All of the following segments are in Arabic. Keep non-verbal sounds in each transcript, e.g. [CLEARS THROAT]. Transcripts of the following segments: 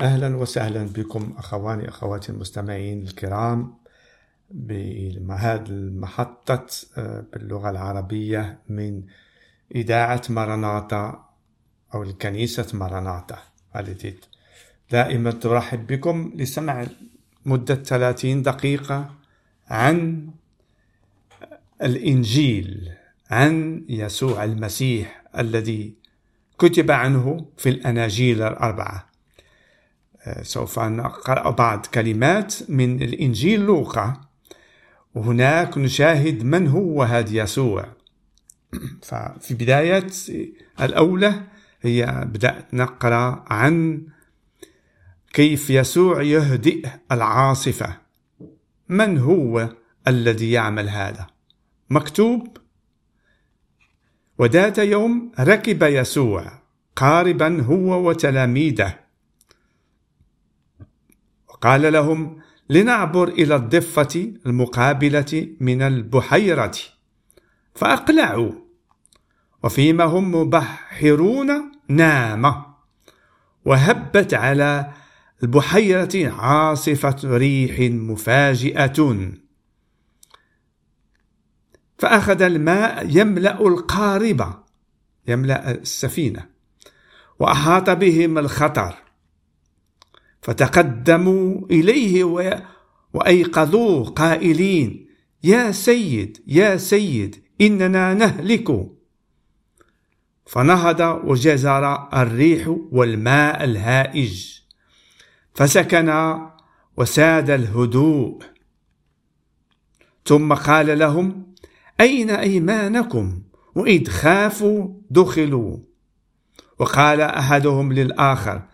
أهلا وسهلا بكم أخواني أخواتي المستمعين الكرام بهذه المحطة آه، باللغة العربية من إذاعة مرناطة أو الكنيسة مرناطة التي دائما ترحب بكم لسماع مدة 30 دقيقة عن الإنجيل عن يسوع المسيح الذي كتب عنه في الأناجيل الأربعة. سوف نقرأ بعض كلمات من الإنجيل لوقا. وهناك نشاهد من هو هذا يسوع. [CLEARS THROAT] ففي بداية الأولى هي بدأت نقرأ عن كيف يسوع يهدئ العاصفة. من هو الذي يعمل هذا؟ مكتوب وذات يوم ركب يسوع قاربا هو وتلاميذه وقال لهم لنعبر إلى الضفة المقابلة من البحيرة. فأقلعوا. وفيما هم مبحرون نام. وهبت على البحيرة عاصفة ريح مفاجئة. فأخذ الماء يملأ القاربة يملأ السفينة وأحاط بهم الخطر. فتقدموا إليه وأيقظوه قائلين يا سيد يا سيد إننا نهلك. فنهض وجزر الريح والماء الهائج فسكن وساد الهدوء. ثم قال لهم أين أيمانكم؟ وإذ خافوا دخلوا. وقال أحدهم للآخر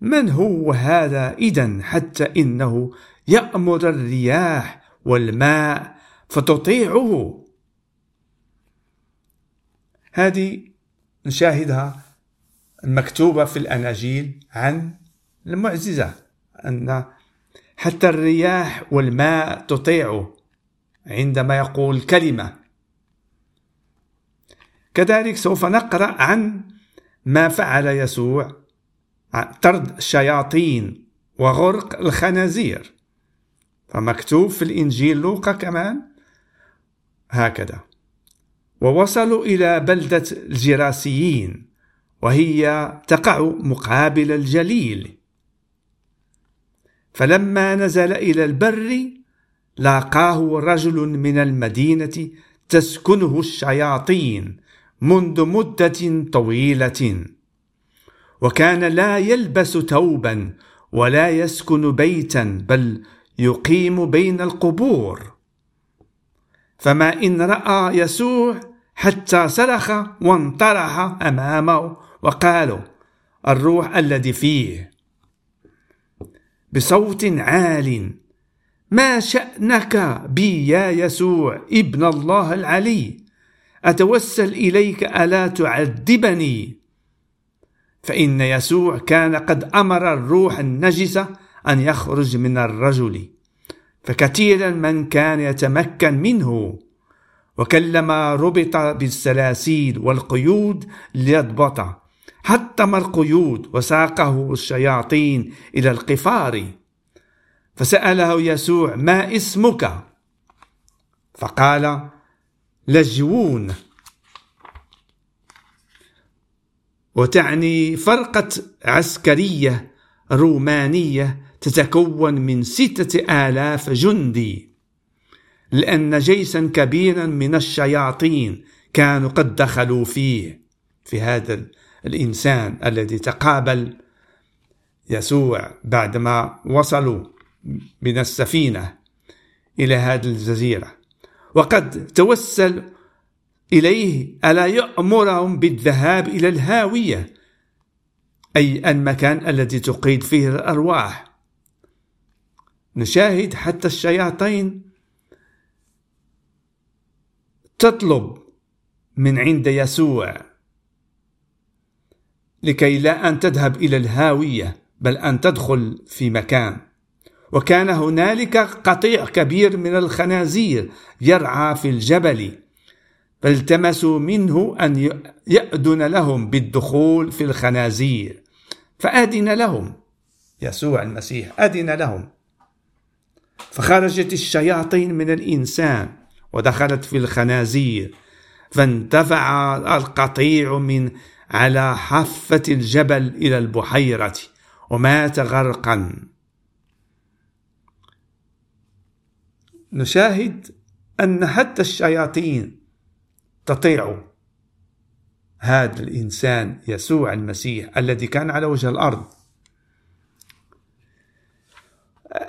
من هو هذا إذا حتى إنه يأمر الرياح والماء فتطيعه؟ هذه نشاهدها المكتوبة في الأناجيل عن المعجزة أن حتى الرياح والماء تطيعه عندما يقول كلمة. كذلك سوف نقرأ عن ما فعل يسوع طرد الشياطين وغرق الخنازير. فمكتوب في الإنجيل لوقا كمان هكذا. ووصلوا إلى بلدة الجراسيين وهي تقع مقابل الجليل. فلما نزل إلى البر لاقاه رجل من المدينة تسكنه الشياطين منذ مدة طويلة. وكان لا يلبس ثوبا ولا يسكن بيتا بل يقيم بين القبور. فما إن رأى يسوع حتى صرخ وانطرح أمامه وقالوا الروح الذي فيه. بصوت عال ما شأنك بي يا يسوع ابن الله العلي؟ أتوسل إليك ألا تعذبني؟ فإن يسوع كان قد أمر الروح النجسة أن يخرج من الرجل. فكثيرا من كان يتمكن منه. وكلما ربط بالسلاسل والقيود ليضبطه حطم القيود وساقه الشياطين إلى القفار. فسأله يسوع ما اسمك؟ فقال لجوون. وتعني فرقة عسكرية رومانية تتكون من ستة آلاف جندي لأن جيشا كبيرا من الشياطين كانوا قد دخلوا فيه في هذا الإنسان الذي تقابل يسوع بعدما وصلوا من السفينة إلى هذه الجزيرة. وقد توسل إليه ألا يأمرهم بالذهاب إلى الهاوية أي المكان الذي تقيد فيه الأرواح. نشاهد حتى الشياطين تطلب من عند يسوع لكي لا أن تذهب إلى الهاوية بل أن تدخل في مكان. وكان هنالك قطيع كبير من الخنازير يرعى في الجبل. فالتمسوا منه أن يأذن لهم بالدخول في الخنازير. فأذن لهم. يسوع المسيح أذن لهم. فخرجت الشياطين من الإنسان ودخلت في الخنازير فانتفع القطيع من على حافة الجبل إلى البحيرة ومات غرقا. نشاهد أن حتى الشياطين تطيع هذا الإنسان يسوع المسيح الذي كان على وجه الأرض.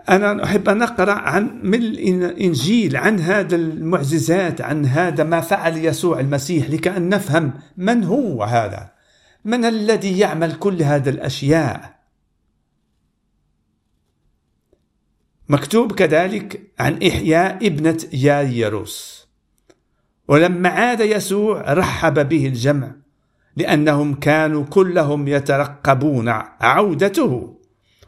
أنا أحب أن أقرأ عن من الإنجيل عن هذا المعجزات عن هذا ما فعل يسوع المسيح لكأن نفهم من هو هذا من الذي يعمل كل هذه الأشياء. مكتوب كذلك عن إحياء ابنة يايروس. ولما عاد يسوع رحب به الجمع لأنهم كانوا كلهم يترقبون عودته.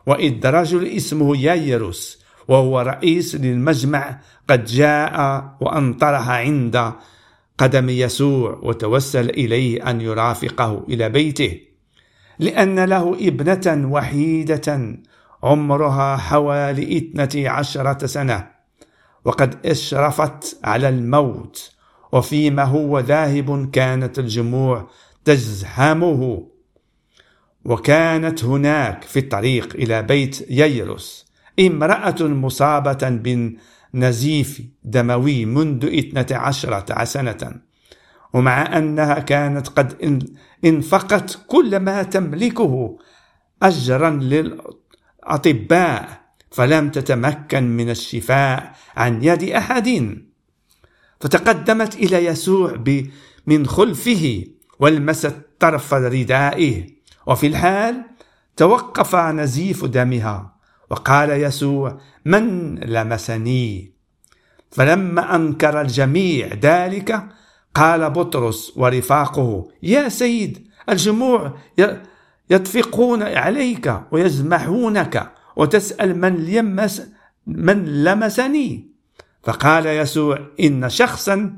وإذ رجل اسمه يايروس وهو رئيس للمجمع قد جاء وأنطرح عند قدم يسوع وتوسل إليه أن يرافقه إلى بيته. لأن له ابنة وحيدة عمرها حوالي اثنتي عشرة سنة. وقد إشرفت على الموت وفيما هو ذاهب كانت الجموع تزحمه وكانت هناك في الطريق إلى بيت ييروس امرأة مصابة بالنزيف دموي منذ اثنة عشرة سنة ومع أنها كانت قد انفقت كل ما تملكه أجرا للأطباء فلم تتمكن من الشفاء عن يد أحد. فتقدمت إلى يسوع من خلفه ولمست طرف ردائه وفي الحال توقف نزيف دمها وقال يسوع من لمسني؟ فلما أنكر الجميع ذلك قال بطرس ورفاقه يا سيد الجموع يدفقون عليك ويزمحونك وتسأل من من لمسني؟ فقال يسوع إن شخصا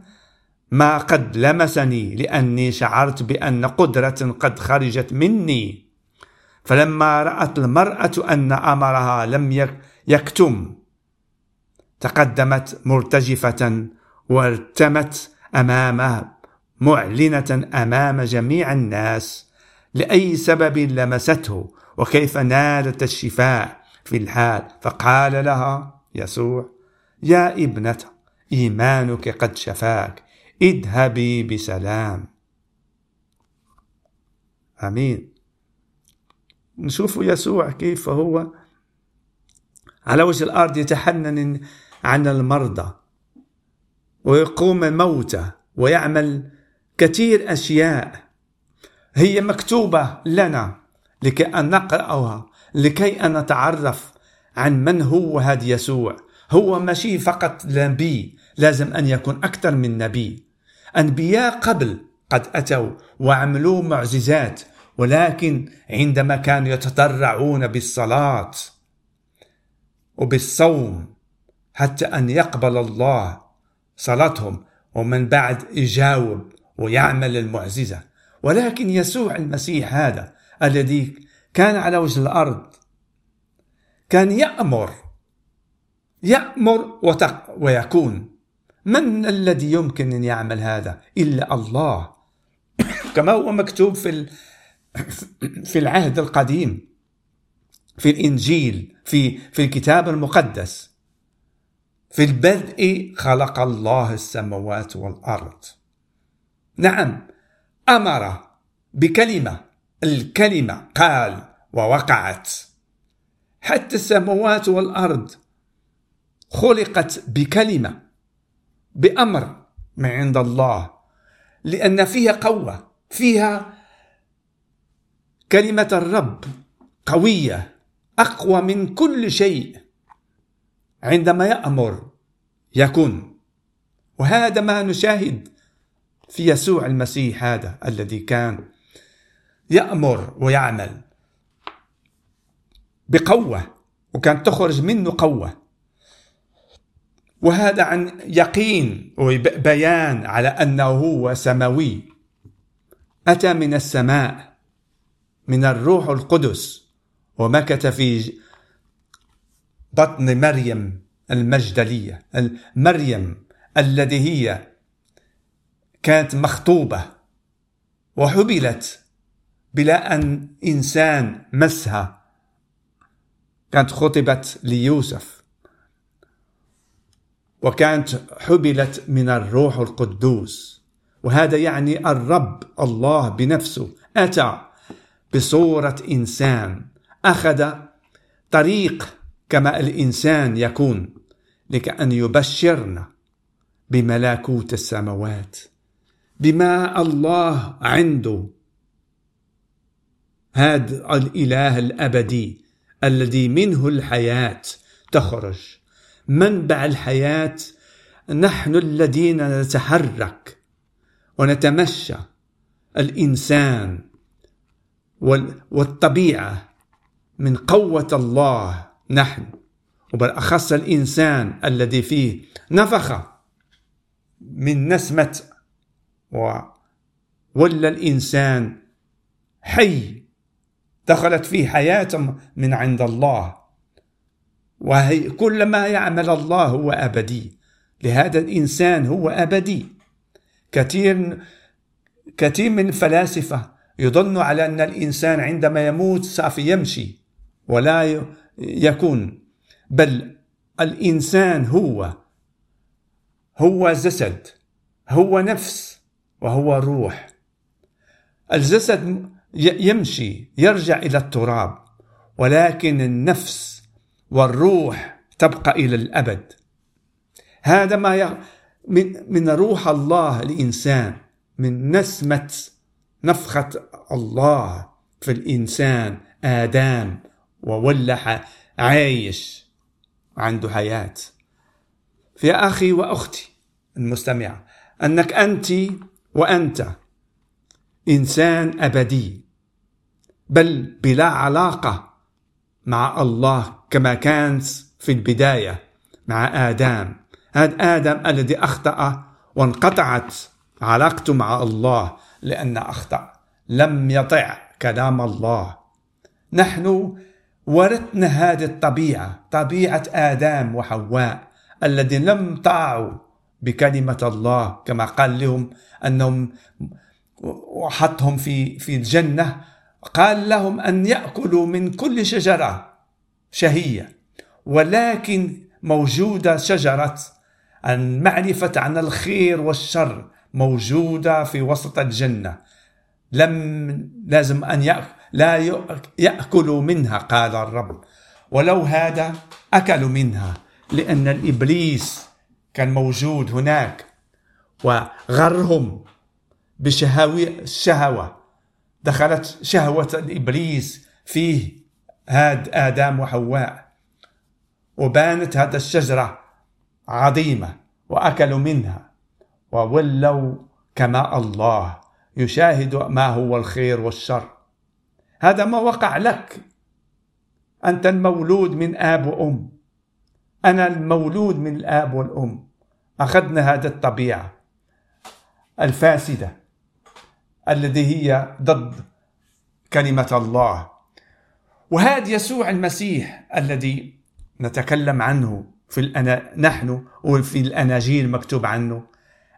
ما قد لمسني لأني شعرت بأن قدرة قد خرجت مني. فلما رأت المرأة أن أمرها لم يكتم تقدمت مرتجفة وارتمت امامه معلنة أمام جميع الناس لأي سبب لمسته وكيف نالت الشفاء في الحال. فقال لها يسوع يا ابنة إيمانك قد شفاك. اذهبي بسلام. آمين. نشوف يسوع كيف هو على وجه الأرض يتحنن عن المرضى ويقوم الموتى ويعمل كثير أشياء. هي مكتوبة لنا لكي أن نقرأها لكي أن نتعرف عن من هو هذا يسوع. هو ماشي فقط نبي لازم أن يكون أكثر من نبي. أنبياء قبل قد أتوا وعملوا معجزات ولكن عندما كانوا يتضرعون بالصلاة وبالصوم حتى أن يقبل الله صلاتهم ومن بعد يجاوب ويعمل المعجزة. ولكن يسوع المسيح هذا الذي كان على وجه الأرض كان يأمر يأمر ويكون. من الذي يمكن أن يعمل هذا؟ إلا الله. [COUGHS] كما هو مكتوب في [COUGHS] في العهد القديم في الإنجيل في في الكتاب المقدس. في البدء خلق الله السماوات والأرض. نعم أمر بكلمة. الكلمة قال ووقعت. حتى السماوات والأرض خلقت بكلمة بأمر من عند الله لأن فيها قوة فيها كلمة الرب قوية أقوى من كل شيء عندما يأمر يكون. وهذا ما نشاهد في يسوع المسيح هذا الذي كان يأمر ويعمل بقوة وكان تخرج منه قوة. وهذا عن يقين وبيان على أنه هو سماوي. أتى من السماء من الروح القدس ومكث في بطن مريم المجدلية مريم الذي هي كانت مخطوبة وحبلت بلا أن إنسان مسها. كانت خطبت ليوسف. وكانت حبلت من الروح القدوس. وهذا يعني الرب الله بنفسه. أتى بصورة إنسان. أخذ طريق كما الإنسان يكون. لكأن يبشرنا بملكوت السماوات. بما الله عنده. هذا الإله الأبدي الذي منه الحياة تخرج. منبع الحياة نحن الذين نتحرك ونتمشى الإنسان والطبيعة من قوة الله نحن. وبالأخص الإنسان الذي فيه نفخة من نسمة ولا الإنسان حي دخلت فيه حياة من عند الله. وهي كل ما يعمل الله هو أبدي. لهذا الإنسان هو أبدي. كثير كثير من الفلاسفة يظن على أن الإنسان عندما يموت سوف يمشي ولا يكون. بل الإنسان هو هو جسد هو نفس وهو روح. الجسد يمشي يرجع إلى التراب ولكن النفس والروح تبقى إلى الأبد هذا ما. من من روح الله الإنسان من نسمة نفخة الله في الإنسان آدم وولح عايش عنده حياة في أخي وأختي المستمعة أنك أنت وأنت إنسان أبدي بل بلا علاقة مع الله كما كانت في البداية مع آدم. هذا آدم الذي أخطأ وانقطعت علاقته مع الله لأن أخطأ. لم يطع كلام الله. نحن ورثنا هذه الطبيعة طبيعة آدم وحواء الذين لم طاعوا بكلمة الله كما قال لهم أنهم وحطهم في في الجنة. قال لهم أن يأكلوا من كل شجرة. شهية. ولكن موجودة شجرة. المعرفة عن الخير والشر موجودة في وسط الجنة. لم لازم أن يأكل لا يأكلوا منها قال الرب. ولو هذا أكلوا منها لأن الإبليس كان موجود هناك. وغرهم بشهوة الشهوة دخلت شهوة الإبليس فيه. هاد آدم وحواء وبانت هذا الشجرة عظيمة وأكلوا منها وولوا كما الله يشاهد ما هو الخير والشر. هذا ما وقع لك. أنت المولود من آب وأم. أنا المولود من الآب والأم. أخذنا هذه الطبيعة الفاسدة الذي هي ضد كلمة الله. وهذا يسوع المسيح الذي نتكلم عنه في الأنا نحن وفي الأناجيل مكتوب عنه.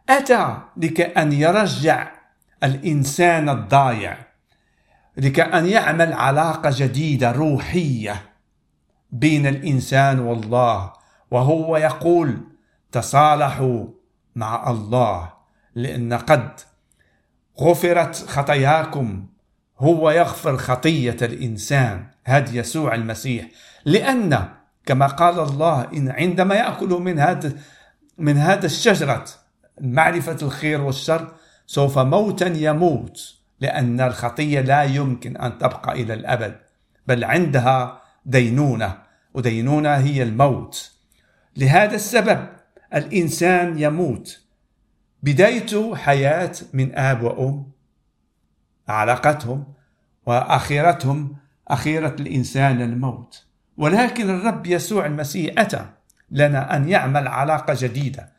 أتى لكي أن يرجع الإنسان الضايع لكي أن يعمل علاقة جديدة روحية بين الإنسان والله وهو يقول تصالحوا مع الله لأن قد غفرت خطاياكم. هو يغفر خطية الإنسان. هذا يسوع المسيح. لأن كما قال الله إن عندما يأكل من هذا من هذا الشجرة معرفة الخير والشر سوف موتا يموت لأن الخطية لا يمكن أن تبقى إلى الأبد بل عندها دينونة ودينونة هي الموت. لهذا السبب الإنسان يموت. بدايته حياة من آب وأم علاقتهم وآخرتهم أخيرة الإنسان الموت. ولكن الرب يسوع المسيح أتى لنا أن يعمل علاقة جديدة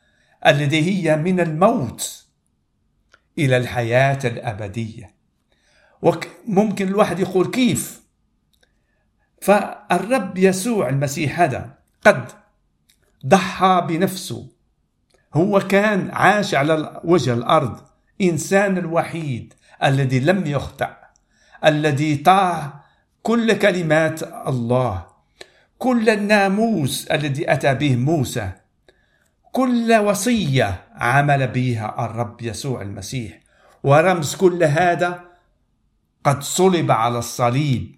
التي هي من الموت إلى الحياة الأبدية. وممكن الواحد يقول كيف؟ فالرب يسوع المسيح هذا قد ضحى بنفسه. هو كان عاش على وجه الأرض إنسان الوحيد الذي لم يخطأ الذي طاع كل كلمات الله كل الناموس الذي أتى به موسى كل وصية عمل بها الرب يسوع المسيح. ورمز كل هذا قد صلب على الصليب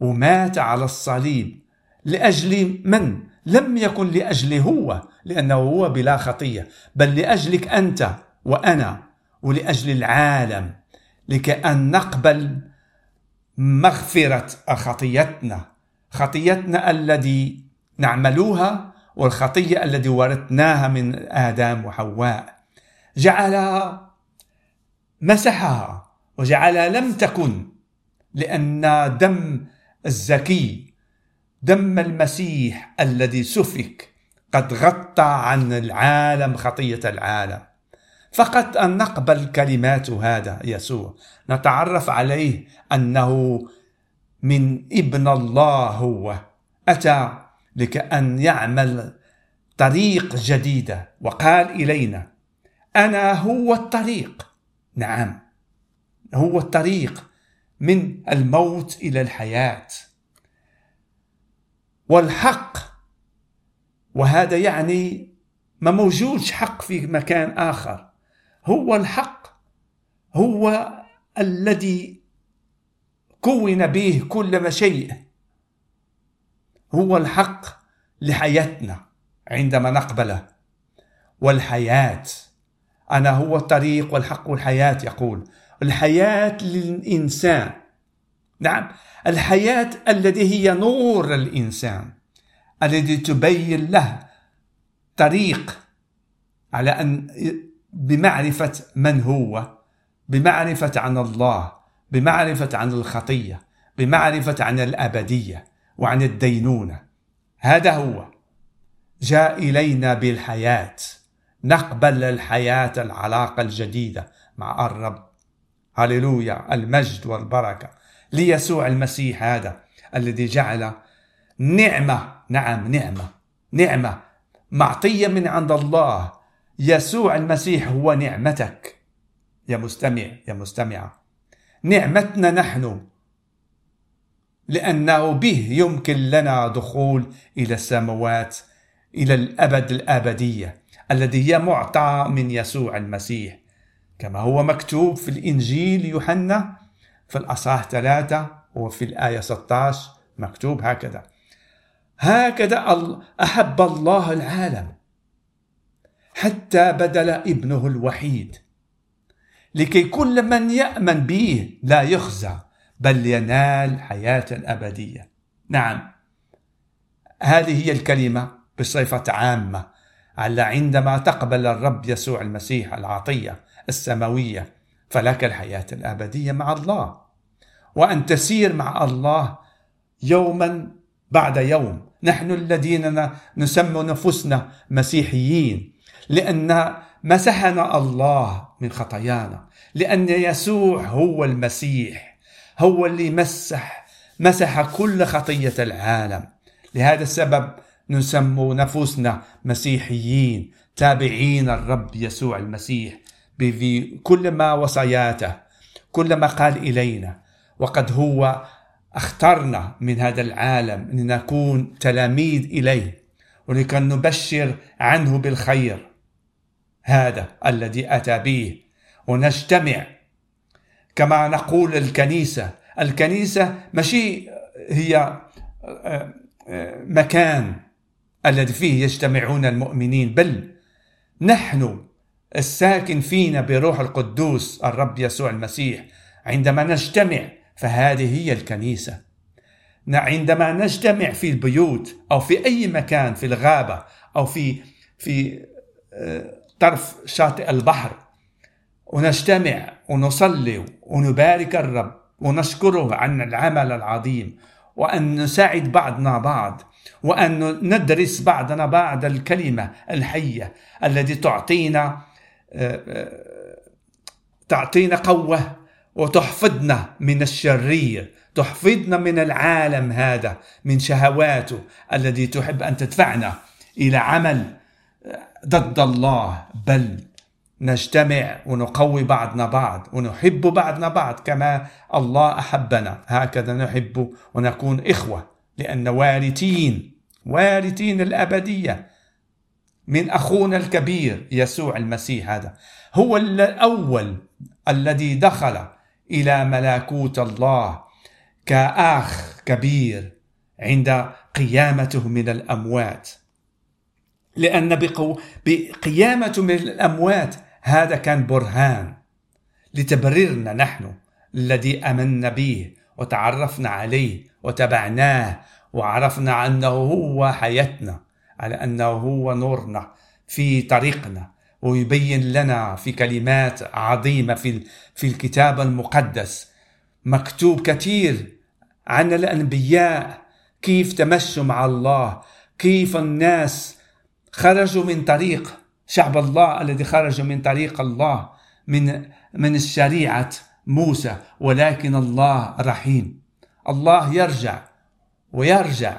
ومات على الصليب لأجل من؟ لم يكن لأجل هو لأنه هو بلا خطية بل لأجلك أنت وأنا ولأجل العالم لكي ان نقبل مغفرة خطيتنا خطيتنا الذي نعملوها والخطية الذي ورثناها من آدم وحواء. جعلها مسحها وجعلها لم تكن لأن دم الزكي دم المسيح الذي سفك قد غطى عن العالم خطية العالم. فقط أن نقبل كلمات هذا يسوع. نتعرف عليه أنه من ابن الله هو. أتى لكأن يعمل طريق جديده وقال إلينا أنا هو الطريق. نعم هو الطريق من الموت إلى الحياة. والحق وهذا يعني ما موجودش حق في مكان آخر. هو الحق هو الذي كون به كل شيء. هو الحق لحياتنا عندما نقبله. والحياة أنا هو الطريق والحق والحياة يقول. الحياة للإنسان. نعم الحياة التي هي نور الإنسان الذي تبين له طريق على أن بمعرفة من هو بمعرفة عن الله بمعرفة عن الخطية بمعرفة عن الأبدية وعن الدينونة. هذا هو. جاء إلينا بالحياة. نقبل الحياة العلاقة الجديدة مع الرب. هللويا. المجد والبركة. ليسوع المسيح هذا الذي جعل نعمة. نعم نعمة. نعمة معطية من عند الله. يسوع المسيح هو نعمتك. يا مستمع يا مستمعة. نعمتنا نحن لأنه به يمكن لنا دخول إلى السماوات إلى الأبد الأبدية الذي هي معطى من يسوع المسيح. كما هو مكتوب في الإنجيل يوحنا في الأصحاح ثلاثة وفي الآية 16 مكتوب هكذا. هكذا أحب الله العالم. حتى بدل ابنه الوحيد. لكي كل من يأمن به لا يخزى بل ينال حياة أبدية. نعم. هذه هي الكلمة بصفة عامة على عندما تقبل الرب يسوع المسيح العطية السماوية فلك الحياة الأبدية مع الله. وأن تسير مع الله يوما بعد يوم. نحن الذين نسمي نفسنا مسيحيين. لأن مسحنا الله من خطايانا. لأن يسوع هو المسيح هو اللي مسح مسح كل خطية العالم. لهذا السبب نسمو نفوسنا مسيحيين تابعين الرب يسوع المسيح بكل ما وصاياته كل ما قال إلينا. وقد هو أخترنا من هذا العالم أن نكون تلاميذ إليه ولكي نبشر عنه بالخير. هذا الذي أتى به. ونجتمع. كما نقول الكنيسة. الكنيسة ماشي هي آه، آه، مكان الذي فيه يجتمعون المؤمنين. بل نحن الساكن فينا بروح القدوس الرب يسوع المسيح. عندما نجتمع فهذه هي الكنيسة. عندما نجتمع في البيوت أو في أي مكان في الغابة أو في في آه، طرف شاطئ البحر. ونجتمع ونصلي ونبارك الرب ونشكره عن العمل العظيم وأن نساعد بعضنا بعض وأن ندرس بعضنا بعض الكلمة الحية التي تعطينا آه، آه، تعطينا قوة وتحفظنا من الشرير تحفظنا من العالم هذا من شهواته الذي تحب أن تدفعنا إلى عمل ضد الله بل نجتمع ونقوي بعضنا بعض ونحب بعضنا بعض كما الله أحبنا. هكذا نحب ونكون إخوة لأن وارثين وارثين الأبدية من أخونا الكبير يسوع المسيح هذا. هو الأول الذي دخل إلى ملكوت الله كأخ كبير عند قيامته من الأموات. لأن بقيامته من الأموات هذا كان برهان لتبريرنا نحن الذي آمنا به وتعرفنا عليه وتبعناه وعرفنا أنه هو حياتنا على أنه هو نورنا في طريقنا ويبين لنا في كلمات عظيمة في في الكتاب المقدس. مكتوب كثير عن الأنبياء كيف تمشوا مع الله كيف الناس خرجوا من طريق شعب الله الذي خرج من طريق الله من من الشريعة موسى ولكن الله رحيم. الله يرجع ويرجع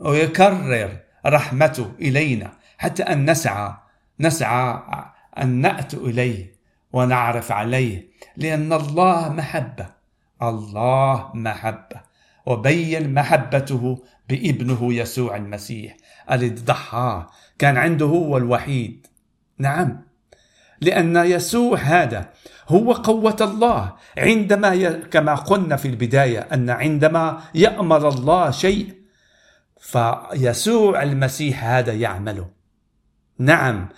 ويكرر رحمته إلينا حتى أن نسعى نسعى أن نأتي إليه ونعرف عليه لأن الله محبة الله محبة وبين محبته بابنه يسوع المسيح. الذي ضحى كان عنده هو الوحيد. نعم. لأن يسوع هذا هو قوة الله. عندما ي... كما قلنا في البداية أن عندما يأمر الله شيء فيسوع المسيح هذا يعمله. نعم.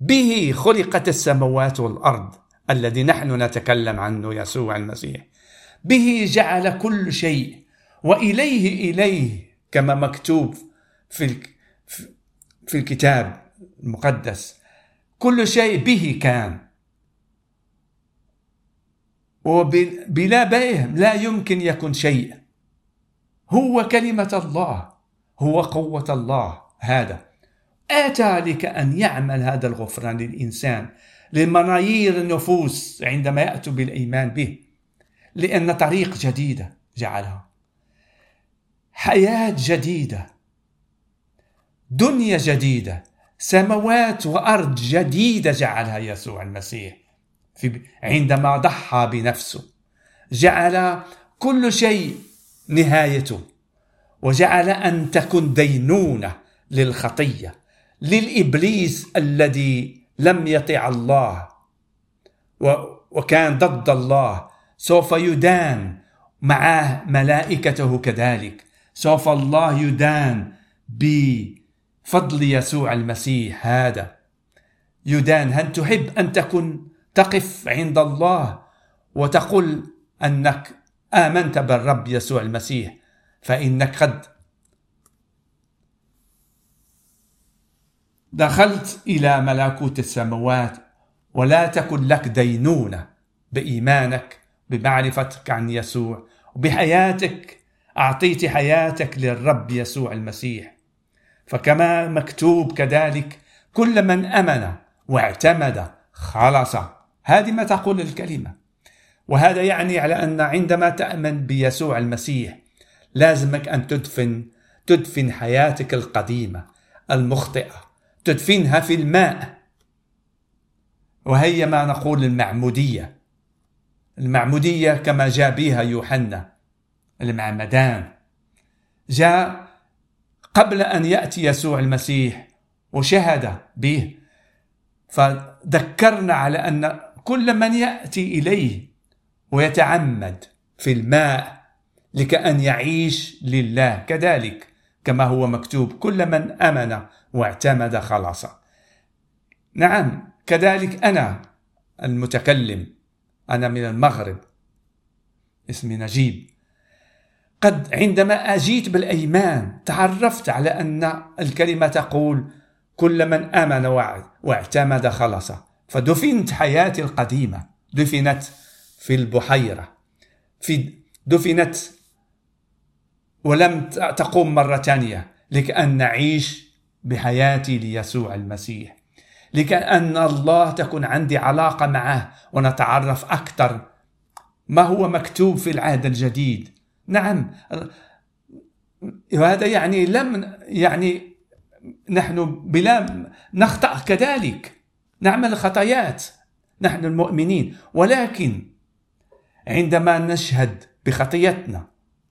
به خلقت السماوات والأرض الذي نحن نتكلم عنه يسوع المسيح. به جعل كل شيء وإليه إليه كما مكتوب في في الكتاب المقدس كل شيء به كان. وبلا به لا يمكن يكون شيء. هو كلمة الله هو قوة الله هذا. آتى لك أن يعمل هذا الغفران للإنسان لمنايير النفوس عندما يأتوا بالإيمان به لأن طريق جديدة جعلها. حياة جديدة دنيا جديدة سماوات وأرض جديدة جعلها يسوع المسيح في عندما ضحى بنفسه. جعل كل شيء نهايته وجعل أن تكن دينونة للخطية للإبليس الذي لم يطع الله وكان ضد الله سوف يدان معه ملائكته كذلك سوف الله يدان ب فضل يسوع المسيح هذا. يدان هل تحب أن تكن تقف عند الله وتقول أنك آمنت بالرب يسوع المسيح فإنك قد دخلت إلى ملكوت السماوات ولا تكن لك دينونة بإيمانك بمعرفتك عن يسوع وبحياتك أعطيت حياتك للرب يسوع المسيح. فكما مكتوب كذلك كل من أمن واعتمد خلص هذه ما تقول الكلمة. وهذا يعني على أن عندما تأمن بيسوع المسيح لازمك أن تدفن تدفن حياتك القديمة المخطئة تدفنها في الماء. وهي ما نقول المعمودية. المعمودية كما جاء بها يوحنا المعمدان. جاء قبل أن يأتي يسوع المسيح وشهد به. فذكرنا على أن كل من يأتي إليه ويتعمد في الماء لكأن يعيش لله. كذلك كما هو مكتوب كل من أمن واعتمد خلاص نعم كذلك أنا المتكلم أنا من المغرب اسمي نجيب. قد عندما أجيت بالأيمان تعرفت على أن الكلمة تقول كل من آمن واعتمد خلص فدفنت حياتي القديمة. دفنت في البحيرة. في دفنت ولم تقوم مرة ثانية. لكأن نعيش بحياتي ليسوع المسيح. لكأن الله تكون عندي علاقة معه ونتعرف أكثر. ما هو مكتوب في العهد الجديد؟ نعم. وهذا يعني لم يعني نحن بلا نخطأ كذلك. نعمل خطايات. نحن المؤمنين. ولكن عندما نشهد بخطيتنا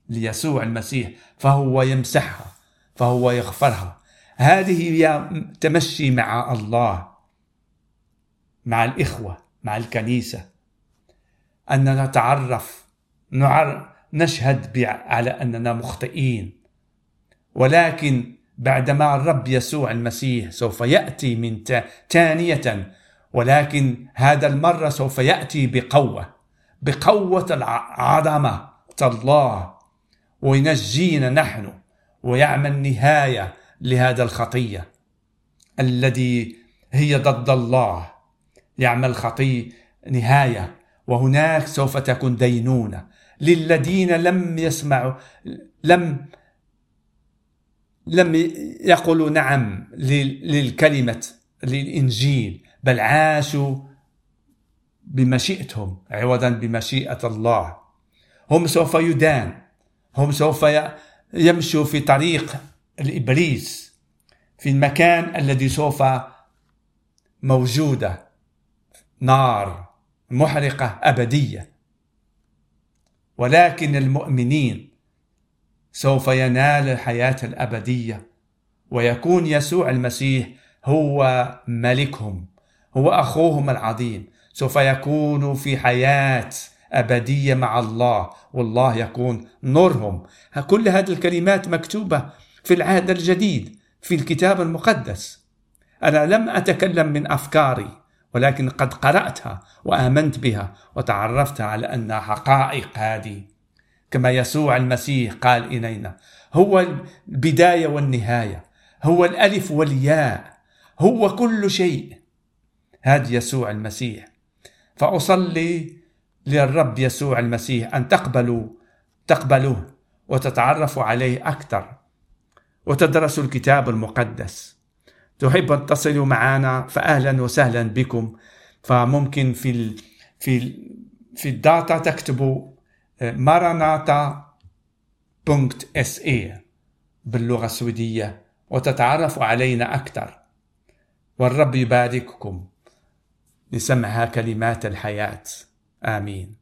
ليسوع المسيح فهو يمسحها فهو يغفرها. هذه هي تمشي مع الله مع الإخوة مع الكنيسة. أن نتعرف نشهد على أننا مخطئين. ولكن بعدما الرب يسوع المسيح سوف يأتي من ثانية ولكن هذا المرة سوف يأتي بقوة بقوة العظمة الله وينجينا نحن ويعمل نهاية لهذا الخطية الذي هي ضد الله. يعمل خطية نهاية وهناك سوف تكون دينونة. للذين لم يسمعوا لم لم يقولوا نعم للكلمة للإنجيل بل عاشوا بمشيئتهم عوضا بمشيئة الله. هم سوف يدان هم سوف يمشوا في طريق الإبليس في المكان الذي سوف موجودة نار محرقة أبدية. ولكن المؤمنين سوف ينال الحياة الأبدية ويكون يسوع المسيح هو ملكهم هو أخوهم العظيم. سوف يكون في حياة أبدية مع الله والله يكون نورهم. كل هذه الكلمات مكتوبة في العهد الجديد في الكتاب المقدس. أنا لم أتكلم من أفكاري. ولكن قد قرأتها وآمنت بها وتعرفت على أنها حقائق هذه. كما يسوع المسيح قال إلينا هو البداية والنهاية هو الألف والياء هو كل شيء. هذا يسوع المسيح. فأصلي للرب يسوع المسيح أن تقبلوا تقبلوه وتتعرفوا عليه أكثر. وتدرسوا الكتاب المقدس. تحب أن تصلوا معنا فأهلا وسهلا بكم. فممكن في ال في ال في ال data تكتبوا SE باللغة السويدية وتتعرفوا علينا أكثر. والرب يبارككم. لسمعها كلمات الحياة. آمين.